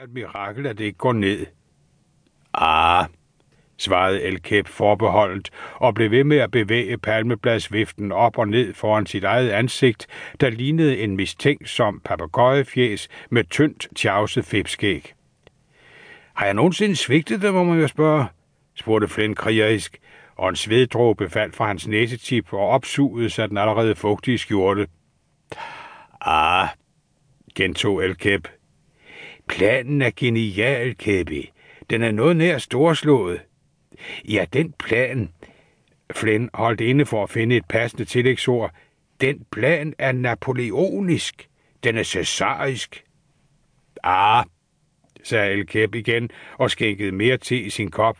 er et mirakel, at det ikke går ned. Ah, svarede Elkæb forbeholdt og blev ved med at bevæge palmebladsviften op og ned foran sit eget ansigt, der lignede en mistænksom papegøjefjes med tyndt tjavset fipskæg. Har jeg nogensinde svigtet det, må man jo spørge, spurgte Flynn krigerisk, og en sveddråbe faldt fra hans næsetip og opsugede sig den allerede fugtige skjorte. Ah, gentog Elkæb. Planen er genial, Kæbi. Den er noget nær storslået. Ja, den plan... Flynn holdt inde for at finde et passende tillægsord. Den plan er napoleonisk. Den er cæsarisk. Ah, sagde Elkæb igen og skænkede mere te i sin kop.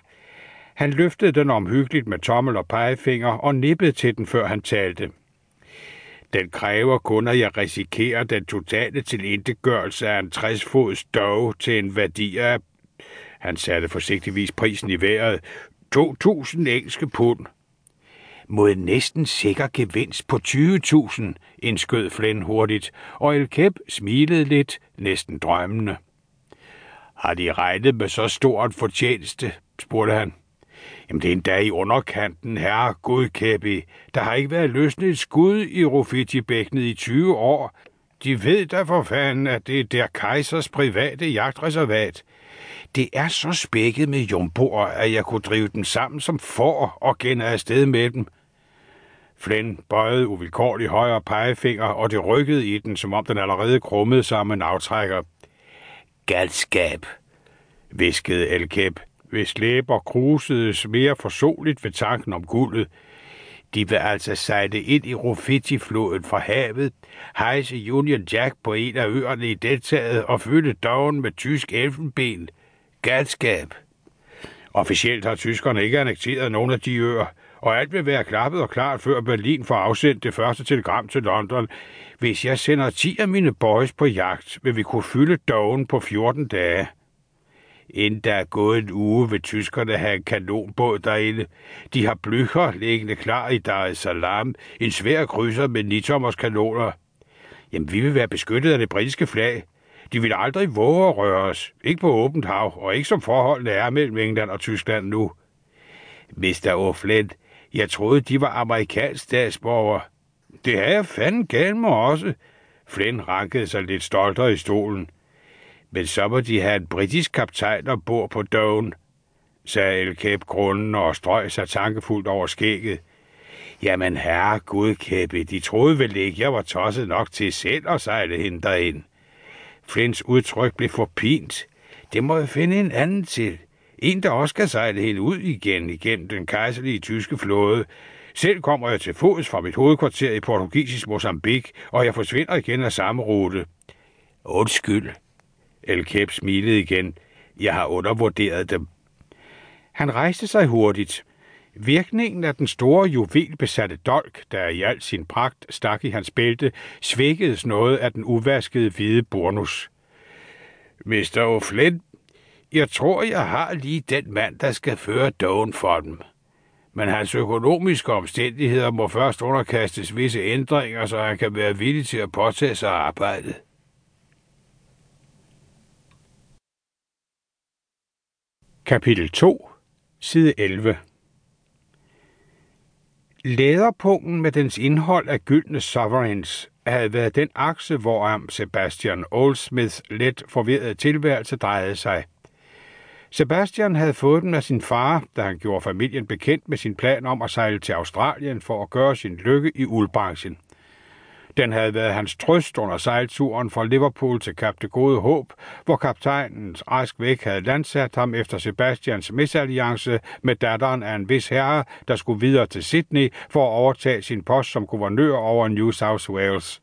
Han løftede den omhyggeligt med tommel og pegefinger og nippede til den, før han talte. Den kræver kun, at jeg risikerer den totale tilintetgørelse af en 60-fods dog til en værdi af han satte forsigtigvis prisen i vejret. 2.000 engelske pund. Mod næsten sikker gevinst på 20.000, indskød Flynn hurtigt, og El Kep smilede lidt, næsten drømmende. Har de regnet med så stort fortjeneste? spurgte han. Jamen, det er endda i underkanten, herre Godkæppi. Der har ikke været løsnet et skud i Rufiti-bækkenet i 20 år. De ved da for fanden, at det er der kejsers private jagtreservat. Det er så spækket med jumboer, at jeg kunne drive dem sammen som får og gænde afsted med dem. Flynn bøjede uvilkårligt højre pegefinger, og det rykkede i den, som om den allerede krummede sig med en aftrækker. Galskab, viskede Elkæb, hvis læber krusedes mere forsoligt ved tanken om guldet. De vil altså sejle ind i Rufiti-floden fra havet, hejse Union Jack på en af øerne i deltaget og fylde dogen med tysk elfenben – galskab. Officielt har tyskerne ikke annekteret nogen af de øer, og alt vil være klappet og klart, før Berlin får afsendt det første telegram til London. Hvis jeg sender 10 af mine boys på jagt, vil vi kunne fylde dogen på 14 dage. Inden der er gået en uge, vil tyskerne have en kanonbåd derinde. De har blykker liggende klar i Dar es Salaam, en svær krydser med 9 kanoner. Jamen, vi vil være beskyttet af det britiske flag. De vil aldrig våge at røre os. Ikke på åbent hav, og ikke som forholdene er mellem England og Tyskland nu. Mr. O'Flint, jeg troede, de var amerikansk statsborger. Det har jeg fanden galt mig også. Flynn rankede sig lidt stoltere i stolen. Men så må de have en britisk kaptajn bor på Down, sagde Elkæb grunden og strøg sig tankefuldt over skægget. Jamen herre gud kæppe, de troede vel ikke, jeg var tosset nok til selv at sejle hende derind. Flins udtryk blev forpint. Det må jeg finde en anden til. En, der også kan sejle helt ud igen igen den kejserlige tyske flåde. Selv kommer jeg til fods fra mit hovedkvarter i portugisisk Mozambique, og jeg forsvinder igen af samme rute. Undskyld. El Kæb smilede igen. Jeg har undervurderet dem. Han rejste sig hurtigt. Virkningen af den store juvelbesatte dolk, der i al sin pragt stak i hans bælte, svækkedes noget af den uvaskede hvide burnus. Mr. O'Flynn, jeg tror, jeg har lige den mand, der skal føre dogen for dem. Men hans økonomiske omstændigheder må først underkastes visse ændringer, så han kan være villig til at påtage sig arbejdet. Kapitel 2, side 11 Læderpungen med dens indhold af gyldne sovereigns havde været den akse, hvorom Sebastian Oldsmiths let forvirrede tilværelse drejede sig. Sebastian havde fået den af sin far, da han gjorde familien bekendt med sin plan om at sejle til Australien for at gøre sin lykke i uldbranchen. Den havde været hans trøst under sejlturen fra Liverpool til Kap det Gode Håb, hvor kaptajnen rask væk havde landsat ham efter Sebastians misalliance med datteren af en vis herre, der skulle videre til Sydney for at overtage sin post som guvernør over New South Wales.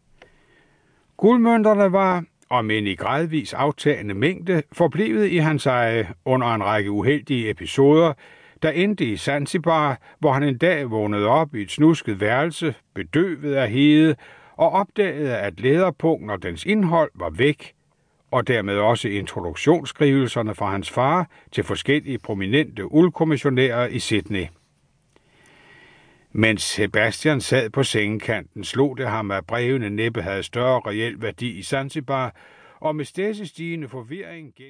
Guldmønterne var, om end i gradvis aftagende mængde, forblevet i hans eje under en række uheldige episoder, der endte i Zanzibar, hvor han en dag vågnede op i et snusket værelse, bedøvet af hede, og opdagede, at lederpunkten og dens indhold var væk, og dermed også introduktionsskrivelserne fra hans far til forskellige prominente uldkommissionærer i Sydney. Mens Sebastian sad på sengekanten, slog det ham, at brevene næppe havde større reel værdi i Zanzibar, og med stæsestigende forvirring gen